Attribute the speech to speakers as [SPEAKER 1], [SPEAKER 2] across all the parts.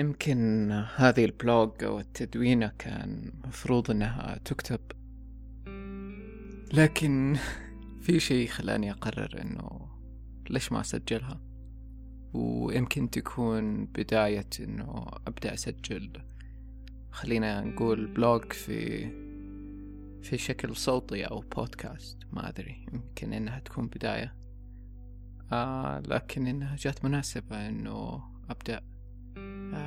[SPEAKER 1] يمكن هذه ال blog أو التدوينة كان مفروض إنها تكتب. لكن في شيء خلاني أقرر إنه ليش ما أسجلها؟ ويمكن تكون بداية إنه أبدأ أسجل خلينا نقول blog في في شكل صوتي أو بودكاست ما أدري يمكن إنها تكون بداية. آه لكن إنها جات مناسبة إنه أبدأ.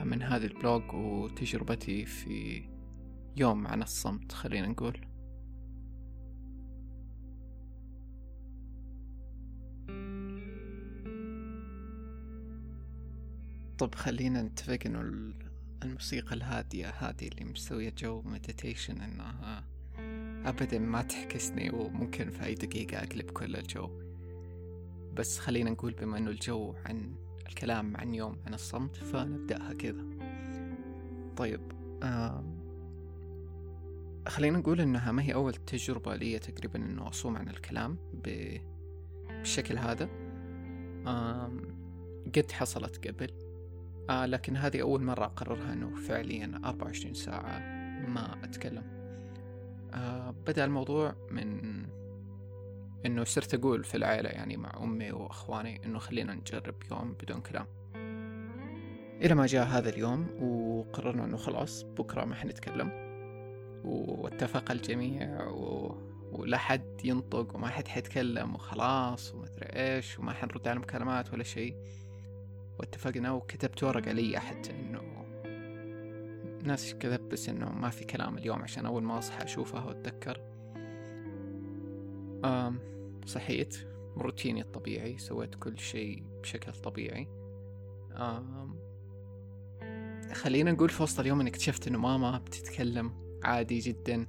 [SPEAKER 1] من هذا ال blog وتجربتي في يوم عن الصمت خلينا نقول. طب خلينا نتفق إنه الموسيقى الهادية هذه اللي مسوية جو meditation إنها ابدا ما تحكسني وممكن في أي دقيقة أقلب كل الجو. بس خلينا نقول بما إنه الجو عن الكلام عن يوم عن الصمت فنبدأها كذا. طيب آه خلينا نقول إنها ما هي أول تجربة لي تقريبا إنه أصوم عن الكلام بالشكل هذا. آه قد حصلت قبل آه لكن هذه أول مرة أقررها أنه فعليا 24 ساعة ما أتكلم. آه بدأ الموضوع من أنه صرت أقول في العائلة يعني مع أمي وأخواني أنه خلينا نجرب يوم بدون كلام. إلى ما جاء هذا اليوم وقررنا أنه خلاص بكرة ما حنتكلم. واتفق الجميع و... ولا حد ينطق وما حد حيتكلم وخلاص ومدري إيش وما حنرد على المكالمات ولا شيء. واتفقنا وكتبت ورقة لي حتى إنه ناس كذب بس إنه ما في كلام اليوم عشان أول ما أصحى اشوفها وأتذكر. آم صحيت روتيني الطبيعي سويت كل شيء بشكل طبيعي. آم خلينا نقول في وسط اليوم إني اكتشفت إنه ماما بتتكلم عادي جدا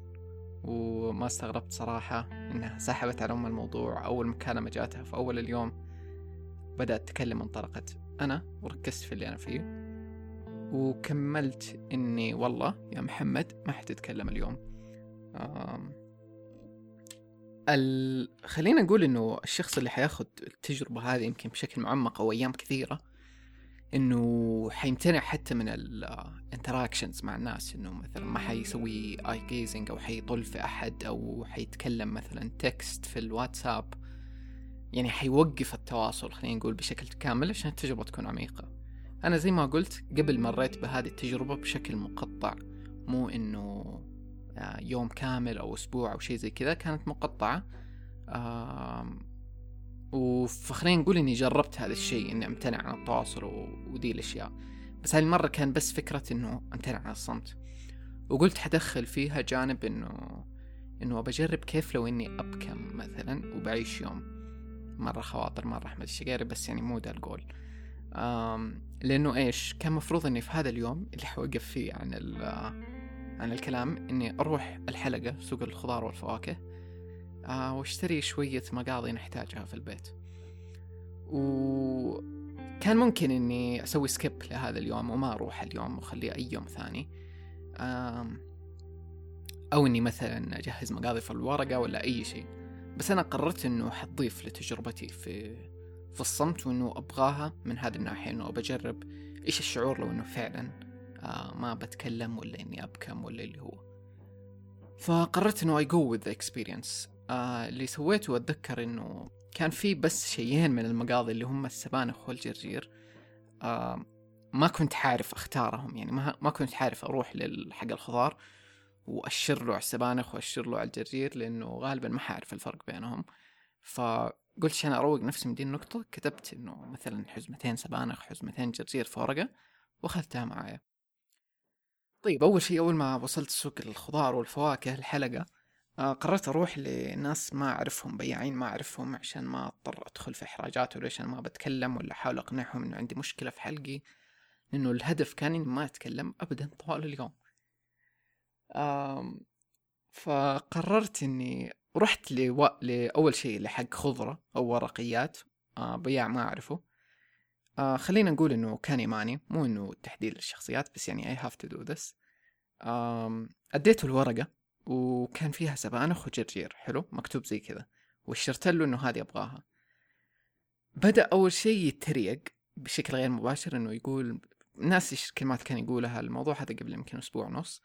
[SPEAKER 1] وما استغربت صراحة إنها سحبت على أم الموضوع أول مكالمة جاتها في أول اليوم. بدأت تتكلم انطلقت أنا وركزت في اللي أنا فيه. وكملت إني والله يا محمد ما حتتكلم اليوم. ال... خلينا نقول إنه الشخص اللي حياخد التجربة هذه يمكن بشكل معمق أو أيام كثيرة إنه حيمتنع حتى من ال interactions مع الناس. إنه مثلا ما حيسوي اي gazing أو حيطل في أحد أو حيتكلم مثلا text في الواتساب. يعني حيوقف التواصل خلينا نقول بشكل كامل عشان التجربة تكون عميقة. أنا زي ما قلت قبل مريت بهذه التجربة بشكل مقطع مو آه، يوم كامل أو أسبوع أو شيء زي كذا كانت مقطعة. وخلينا نقول إني جربت هذا الشيء إني أمتنع عن التواصل ودي الأشياء. بس هذه المرة كان بس فكرة إنه أمتنع عن الصمت. وقلت حدخل فيها جانب إنه إنه بجرب كيف لو إني أبكم مثلا وبعيش يوم مرة خواطر مرة أحمد الشقيري بس يعني مو ده القول لأنه إيش؟ كان مفروض إني في هذا اليوم اللي حوقف فيه عن عن الكلام إني أروح الحلقة سوق الخضار والفواكه آه وأشتري شوية مقاضي نحتاجها في البيت. وكان ممكن إني أسوي سكيب لهذا اليوم وما أروح اليوم وأخليه أي يوم ثاني. أو إني مثلا أجهز مقاضي في الورقة ولا أي شيء. بس أنا قررت إنه حتضيف لتجربتي في في الصمت وإنه أبغاها من هذه الناحية إنه بجرب إيش الشعور لو إنه فعلا ما بتكلم ولا إني أبكم ولا اللي هو. فقررت go with the experience. آه اللي سويته أتذكر إنه كان في بس شيئين من المقاضي اللي هم السبانخ والجرجير آه ما كنت عارف أختارهم يعني ما, ما كنت عارف أروح لحق الخضار وأشر له على السبانخ واشر له على الجرجير لأنه غالبا ما حعرف الفرق بينهم. فقلت عشان أروق نفسي من دي النقطة كتبت إنه مثلا حزمتين سبانخ حزمتين جرجير في ورقة وأخذتها معايا. طيب أول شيء أول ما وصلت سوق الخضار والفواكه الحلقة آه قررت أروح لناس ما أعرفهم بياعين ما أعرفهم عشان ما أضطر أدخل في احراجات ولا عشان ما بتكلم ولا أحاول أقنعهم إنه عندي مشكلة في حلقي لأنه الهدف كان إني ما أتكلم ابدا طوال اليوم. فقررت إني رحت لو... لأول شيء لحق خضرة أو ورقيات آه بياع ما أعرفه. آه خلينا نقول إنه كان يماني مو إنه تحديد للشخصيات بس يعني I have to do this. أديته الورقة وكان فيها سبانخ وجرجير حلو؟ مكتوب زي كذا. وشرت له إنه هذه أبغاها. بدأ أول شيء يتريق بشكل غير مباشر إنه يقول ناس إيش كلمات كان يقولها؟ الموضوع هذا قبل يمكن أسبوع ونص.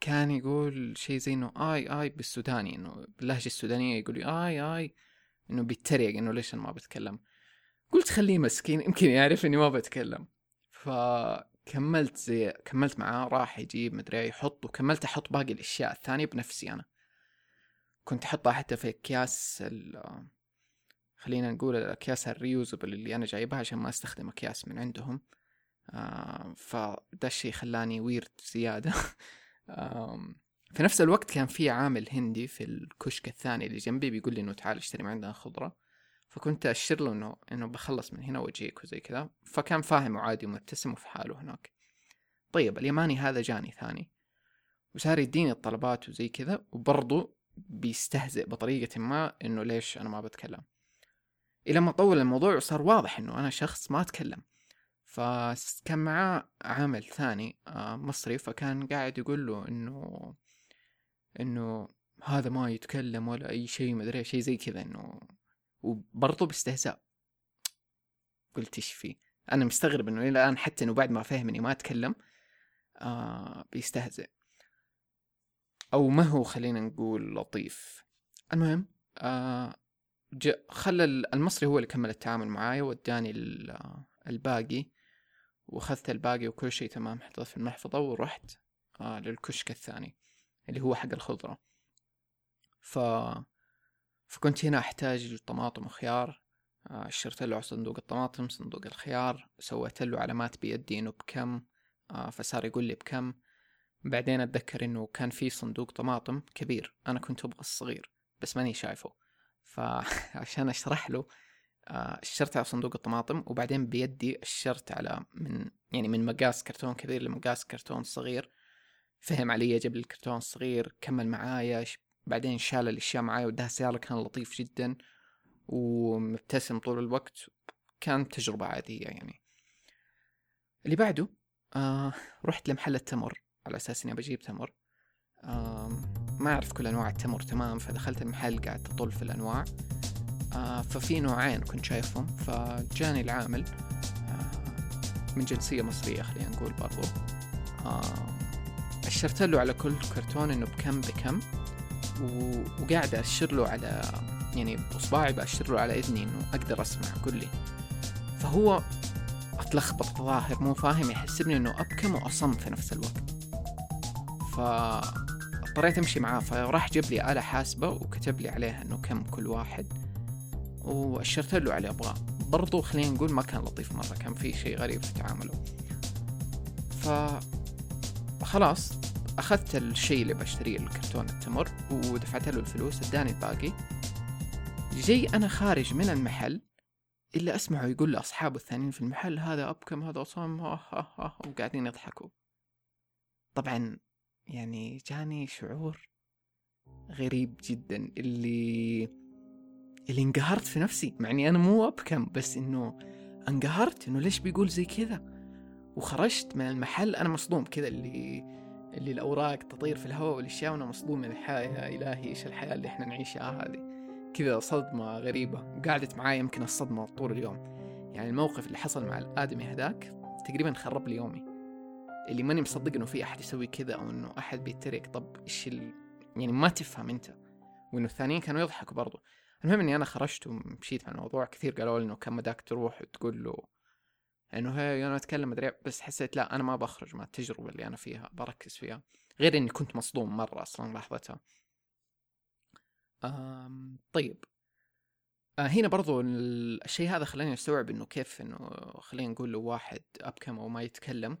[SPEAKER 1] كان يقول شيء زي إنه آي آي بالسوداني إنه باللهجة السودانية يقول آي آي إنه بيتريق إنه ليش أنا ما بتكلم؟ قلت خليه مسكين يمكن يعرف إني ما بتكلم. فكملت زي كملت معاه راح يجيب مدري يحط وكملت أحط باقي الأشياء الثانية بنفسي أنا. كنت أحطها حتى في أكياس ال خلينا نقول الاكياس الريوزبل اللي أنا جايبها عشان ما أستخدم أكياس من عندهم. فده الشيء خلاني ويرد زيادة. في نفس الوقت كان في عامل هندي في الكشك الثاني اللي جنبي بيقول لي إنه تعال اشتري من عندنا خضرة. فكنت اشر له إنه إنه بخلص من هنا وأجيك وزي كذا. فكان فاهم وعادي ومبتسم وفي حاله هناك. طيب اليماني هذا جاني ثاني. وصار يديني الطلبات وزي كذا وبرضه بيستهزئ بطريقة ما إنه ليش أنا ما بتكلم. إلى ما طول الموضوع وصار واضح إنه أنا شخص ما أتكلم. فكان معاه عامل ثاني آه، مصري فكان قاعد يقول له إنه إنه هذا ما يتكلم ولا أي شيء ما أدري شيء زي كذا إنه وبرضه باستهزاء. قلت إيش فيه أنا مستغرب إنه إلى الآن حتى إنه بعد ما فهم اني ما أتكلم آه بيستهزئ. أو ما هو خلينا نقول لطيف. المهم آه خلى المصري هو اللي كمل التعامل معاي وداني الباقي. وأخذت الباقي وكل شيء تمام حطيت في المحفظة ورحت آه للكشك الثاني اللي هو حق الخضرة. ف فكنت هنا أحتاج طماطم وخيار. آه شرت له صندوق الطماطم صندوق الخيار سويت له علامات بيدي إنه بكم. آه فصار يقول لي بكم. بعدين أتذكر إنه كان في صندوق طماطم كبير أنا كنت أبغى الصغير بس ماني شايفه. فعشان أشرح له اشترت على صندوق الطماطم وبعدين بيدي اشترت على من يعني من مقاس كرتون كبير لمقاس كرتون صغير. فهم علي جاب لي الكرتون الصغير كمل معايا بعدين شال الأشياء معايا وداها سيارة كان لطيف جدا ومبتسم طول الوقت. كانت تجربة عادية يعني. اللي بعده آه رحت لمحل التمر على أساس إني بجيب تمر. آه ما أعرف كل أنواع التمر تمام؟ فدخلت المحل قاعد اطل في الأنواع. آه ففي نوعين كنت شايفهم. فجاني العامل آه من جنسية مصرية خلينا نقول برضو. آه أشرت له على كل كرتون إنه بكم بكم. وقاعد أشر له على يعني بإصبعي بأشر له على إذني إنه أقدر أسمع قل لي فهو أتلخبط ظاهر مو فاهم يحسبني إنه أبكم وأصم في نفس الوقت. ف اضطريت أمشي معاه فراح جاب لي آلة حاسبة وكتب لي عليها إنه كم كل واحد. وأشرت له على أبغاه برضو خلينا نقول ما كان لطيف مرة كان في شيء غريب في تعامله. ف خلاص. أخذت الشيء اللي بشتريه الكرتون التمر ودفعت له الفلوس اداني الباقي. جاي أنا خارج من المحل إلا أسمعه يقول لأصحابه الثانيين في المحل هذا أبكم هذا أصم وقاعدين يضحكوا. طبعا يعني جاني شعور غريب جدا اللي اللي انقهرت في نفسي. مع إني أنا مو أبكم بس إنه انقهرت إنه ليش بيقول زي كذا؟ وخرجت من المحل أنا مصدوم كذا اللي اللي الأوراق تطير في الهواء والأشياء وأنا مصدوم من الحياة يا إلهي إيش الحياة اللي إحنا نعيشها هذه؟ كذا صدمة غريبة وقعدت معاي يمكن الصدمة طول اليوم. يعني الموقف اللي حصل مع الآدمي هذاك تقريبا خرب لي يومي. اللي ماني مصدق إنه في أحد يسوي كذا أو إنه أحد بيتريق. طب إيش ال... يعني ما تفهم أنت. وإنه الثانيين كانوا يضحكوا برضو. المهم إني أنا خرجت ومشيت من الموضوع. كثير قالوا لي إنه كم مداك تروح وتقول له إنه هي أنا أتكلم مدري بس حسيت لا أنا ما بخرج مع التجربة اللي أنا فيها بركز فيها غير إني كنت مصدوم مرة أصلا لحظتها. آم طيب. آه هنا برضو الشيء هذا خلاني أستوعب إنه كيف إنه خلينا نقول لو واحد أبكم أو ما يتكلم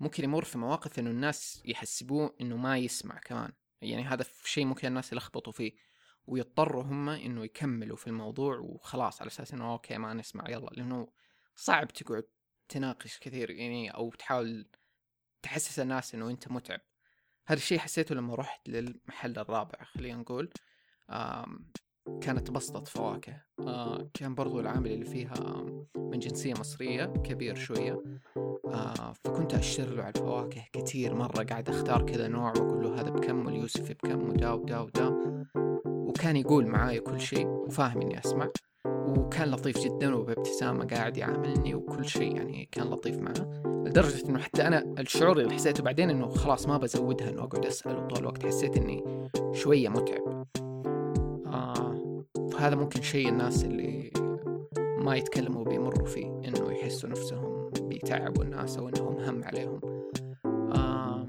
[SPEAKER 1] ممكن يمر في مواقف إنه الناس يحسبوه إنه ما يسمع كمان. يعني هذا شيء ممكن الناس يلخبطوا فيه ويضطروا هم إنه يكملوا في الموضوع وخلاص على أساس إنه أوكي ما نسمع يلا. لأنه صعب تقعد تناقش كثير يعني أو تحاول تحسس الناس إنه أنت متعب. هذا الشيء حسيته لما رحت للمحل الرابع خلينا نقول كانت بسطة فواكه. آه كان برضو العامل اللي فيها من جنسية مصرية كبير شوية. آه فكنت أشر له على الفواكه كثير مرة قاعد أختار كذا نوع وأقول له هذا بكم واليوسف بكم ودا ودا ودا. وكان يقول معاي كل شيء وفاهم إني أسمع. وكان لطيف جدا وبابتسامة قاعد يعاملني وكل شيء يعني كان لطيف معه لدرجة إنه حتى أنا الشعور اللي حسيته بعدين إنه خلاص ما بزودها إنه أقعد اسأله طول الوقت حسيت إني شوية متعب. آه فهذا ممكن شيء الناس اللي ما يتكلموا بيمروا فيه إنه يحسوا نفسهم بيتعبوا الناس أو إنهم هم عليهم. آه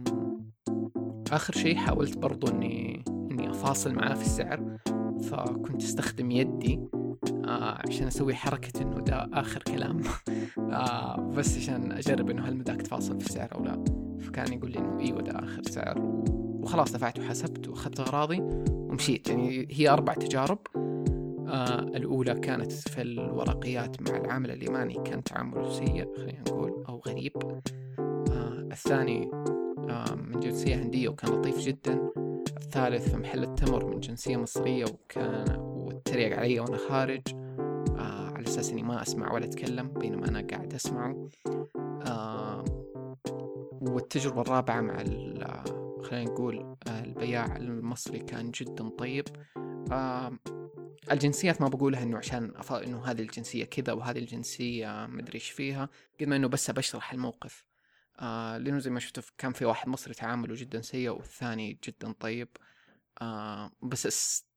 [SPEAKER 1] آخر شيء حاولت برضو اني إني أفاصل معاه في السعر فكنت أستخدم يدي آه عشان أسوي حركة إنه ده آخر كلام. آه بس عشان أجرب إنه هل مداك تفاصل في السعر أو لا. فكان يقول لي إنه إيوه ده آخر سعر. وخلاص دفعت وحسبت وأخذت أغراضي ومشيت. يعني هي أربع تجارب. آه الأولى كانت في الورقيات مع العامل اليماني. كان تعامله سيء خلينا نقول أو غريب. آه الثاني آه من جنسية هندية وكان لطيف جدا. الثالث في محل التمر من جنسية مصرية وكان واتريق علي وأنا خارج. آه على أساس إني ما أسمع ولا أتكلم بينما أنا قاعد أسمعه. آه والتجربة الرابعة مع خلينا نقول البياع المصري كان جدا طيب. آه الجنسيات ما بقولها إنه عشان. إنه هذه الجنسية كذا وهذه الجنسية مدري إيش فيها. قد ما إنه بس بشرح الموقف. آه لأنه زي ما شفتوا كان في واحد مصري تعامله جدا سيء والثاني جدا طيب. آه بس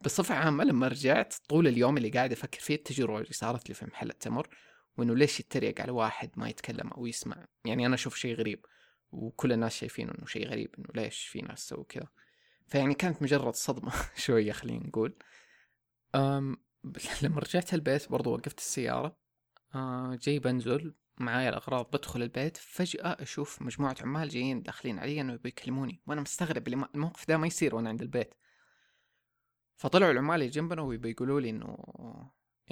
[SPEAKER 1] بصفة عامة لما رجعت طول اليوم اللي قاعد أفكر فيه التجربة اللي صارت لي في محل التمر وإنه ليش يتريق على واحد ما يتكلم أو يسمع؟ يعني أنا أشوف شيء غريب وكل الناس شايفينه إنه شيء غريب إنه ليش في ناس تسوي كذا. فيعني كانت مجرد صدمة شوية خلينا نقول. أم لما رجعت البيت برضو وقفت السيارة أه جاي بنزل معايا الأغراض بدخل البيت فجأة أشوف مجموعة عمال جايين داخلين علي إنه بيكلموني وأنا مستغرب الموقف ده ما يصير وأنا عند البيت. فطلعوا العمال اللي جنبنا وبيقولوا لي إنه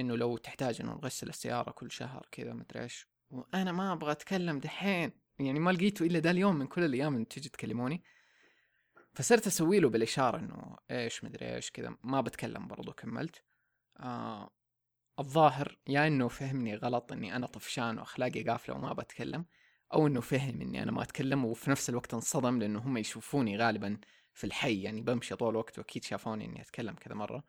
[SPEAKER 1] إنه لو تحتاج إنه نغسل السيارة كل شهر كذا مدري إيش. وأنا ما أبغى أتكلم دحين. يعني ما لقيته إلا ده اليوم من كل الأيام إن تجي تكلموني. فصرت أسوي له بالإشارة إنه إيش مدري إيش كذا. ما بتكلم برضو كملت. آه الظاهر يا إنه فهمني غلط إني أنا طفشان وأخلاقي قافلة وما بتكلم أو إنه فهم إني أنا ما أتكلم وفي نفس الوقت انصدم لأنه هم يشوفوني غالبا في الحي يعني بمشي طول الوقت وأكيد شافوني إني أتكلم كذا مرة.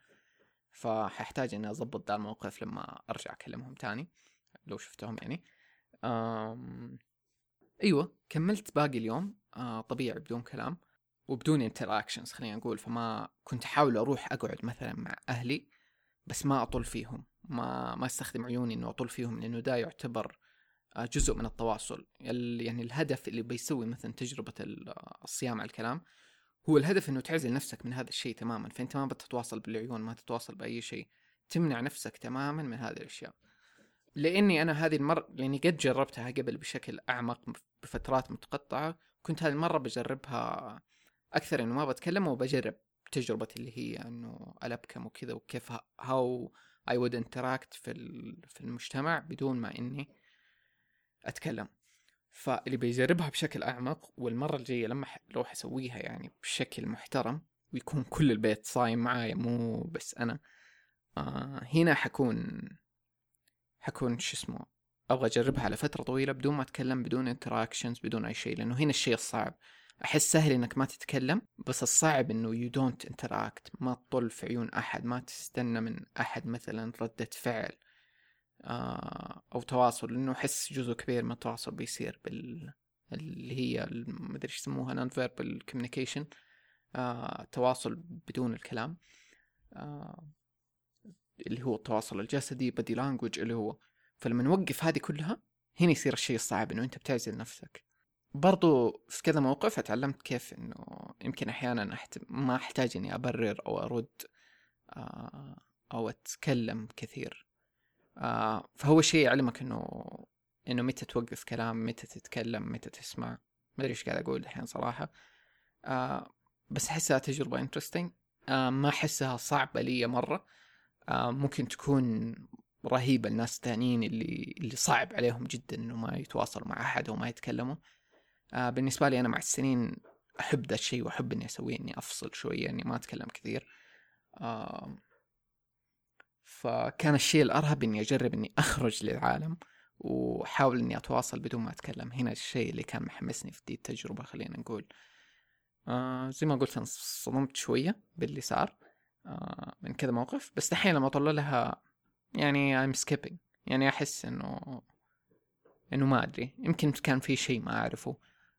[SPEAKER 1] فححتاج إني أضبط ذا الموقف لما أرجع أكلمهم تاني لو شفتهم يعني. آم... أيوه كملت باقي اليوم آه طبيعي بدون كلام. وبدون interactions خلينا نقول فما كنت أحاول أروح أقعد مثلا مع أهلي بس ما اطول فيهم. ما ما أستخدم عيوني انه اطول فيهم لأنه ده يعتبر آه، جزء من التواصل. يعني الهدف اللي بيسوي مثلا تجربة الصيام على الكلام هو الهدف إنه تعزل نفسك من هذا الشيء تماما فأنت ما بتتواصل بالعيون ما تتواصل بأي شيء. تمنع نفسك تماما من هذه الأشياء. لأني أنا هذه المره لاني قد جربتها قبل بشكل أعمق بفترات متقطعة. كنت هذه المرة بجربها أكثر إنه ما بتكلم وبجرب تجربتي اللي هي إنه الابكم وكذا وكيف how I would interact في في المجتمع بدون ما إني أتكلم. فاللي بيجربها بشكل أعمق والمرة الجاية لما أروح اسويها يعني بشكل محترم ويكون كل البيت صايم معايا مو بس أنا آه هنا حكون حكون شو اسمه أبغى أجربها على فترة طويلة بدون ما أتكلم بدون interactions بدون أي شيء لأنه هنا الشيء الصعب. أحس سهل إنك ما تتكلم بس الصعب إنه you don't interact ما تطل في عيون أحد ما تستنى من أحد مثلا ردة فعل. أو تواصل لأنه احس جزء كبير من التواصل بيصير بال اللي هي ما أدري إيش يسموها non-verbal communication التواصل بدون الكلام آه اللي هو التواصل الجسدي body language اللي هو فلما نوقف هذه كلها هنا يصير الشيء الصعب إنه أنت بتعزل نفسك. برضو في كذا موقف أتعلمت كيف إنه يمكن أحيانا أحت... ما أحتاج إني أبرر أو أرد آه، أو أتكلم كثير. آه، فهو شيء يعلمك إنه إنه متى توقف كلام متى تتكلم متى تسمع. ما أدري إيش قاعد أقول الحين صراحة. آه، بس أحسها تجربة انترستنج ما أحسها صعبة لي مرة. ممكن تكون رهيبة لناس تانيين اللي اللي صعب عليهم جدا إنه ما يتواصلوا مع أحد وما يتكلموا. آه بالنسبة لي أنا مع السنين أحب ذا الشيء وأحب إني أسويه إني أفصل شوية إني ما أتكلم كثير. آه فكان الشيء الأرهب إني أجرب إني أخرج للعالم وأحاول إني أتواصل بدون ما أتكلم. هنا الشيء اللي كان محمسني في دي التجربة خلينا نقول. آه زي ما قلت انصدمت شوية باللي صار آه من كذا موقف. بس دحين لما أطلع لها يعني I'm skipping. يعني أحس إنه إنه ما أدري. يمكن كان في شيء ما أعرفه.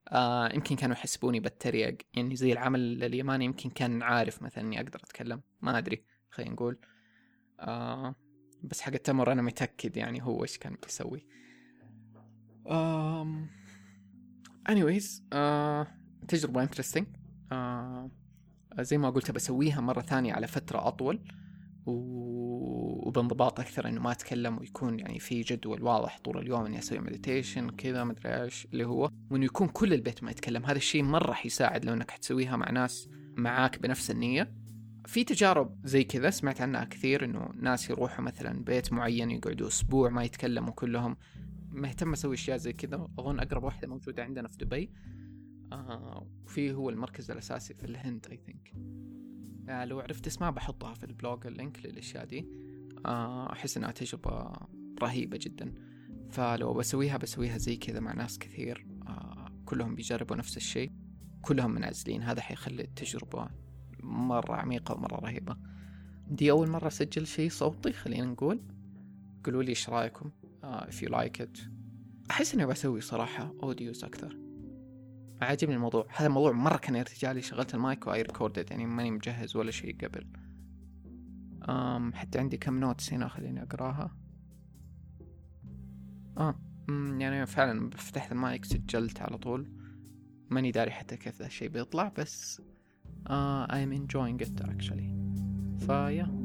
[SPEAKER 1] آه يمكن كانوا يحسبوني بتريق. يعني زي العمل اليماني يمكن كان عارف مثلا إني أقدر أتكلم. ما أدري خلينا نقول. آه بس حق التمر أنا متأكد يعني هو إيش كان بيسوي. um, anyways uh, تجربة interesting. uh, زي ما قلت بسويها مرة ثانية على فترة أطول وبانضباط أكثر إنه ما أتكلم ويكون يعني في جدول واضح طول اليوم إني أسوي مديتيشن كذا مدري إيش اللي هو. وإنه يكون كل البيت ما يتكلم. هذا الشيء مرة حيساعد لو إنك حتسويها مع ناس معاك بنفس النية. في تجارب زي كذا سمعت عنها كثير إنه ناس يروحوا مثلا بيت معين يقعدوا أسبوع ما يتكلموا كلهم. مهتم أسوي أشياء زي كذا. أظن أقرب واحدة موجودة عندنا في دبي. آه وفي هو المركز الأساسي في الهند I think آه لو عرفت اسمها بحطها في ال blog ال link للأشياء دي. آه أحس إنها تجربة رهيبة جدا. فلو بسويها بسويها زي كذا مع ناس كثير. آه كلهم بيجربوا نفس الشيء. كلهم منعزلين. هذا حيخلي التجربة مرة عميقة ومرة رهيبة. دي أول مرة أسجل شيء صوتي خلينا نقول. قولوا لي إيش رأيكم؟ uh, if you like it. أحس إني بسوي صراحة audios أكثر. عاجبني الموضوع. هذا الموضوع مرة كان ارتجالي شغلت المايك و I recorded يعني ماني مجهز ولا شيء قبل. أم حتى عندي كم notes هنا خليني أقراها. آه يعني فعلا فتحت المايك سجلت على طول. ماني داري حتى كيف ذا الشيء بيطلع بس uh, I'm enjoying it actually فيا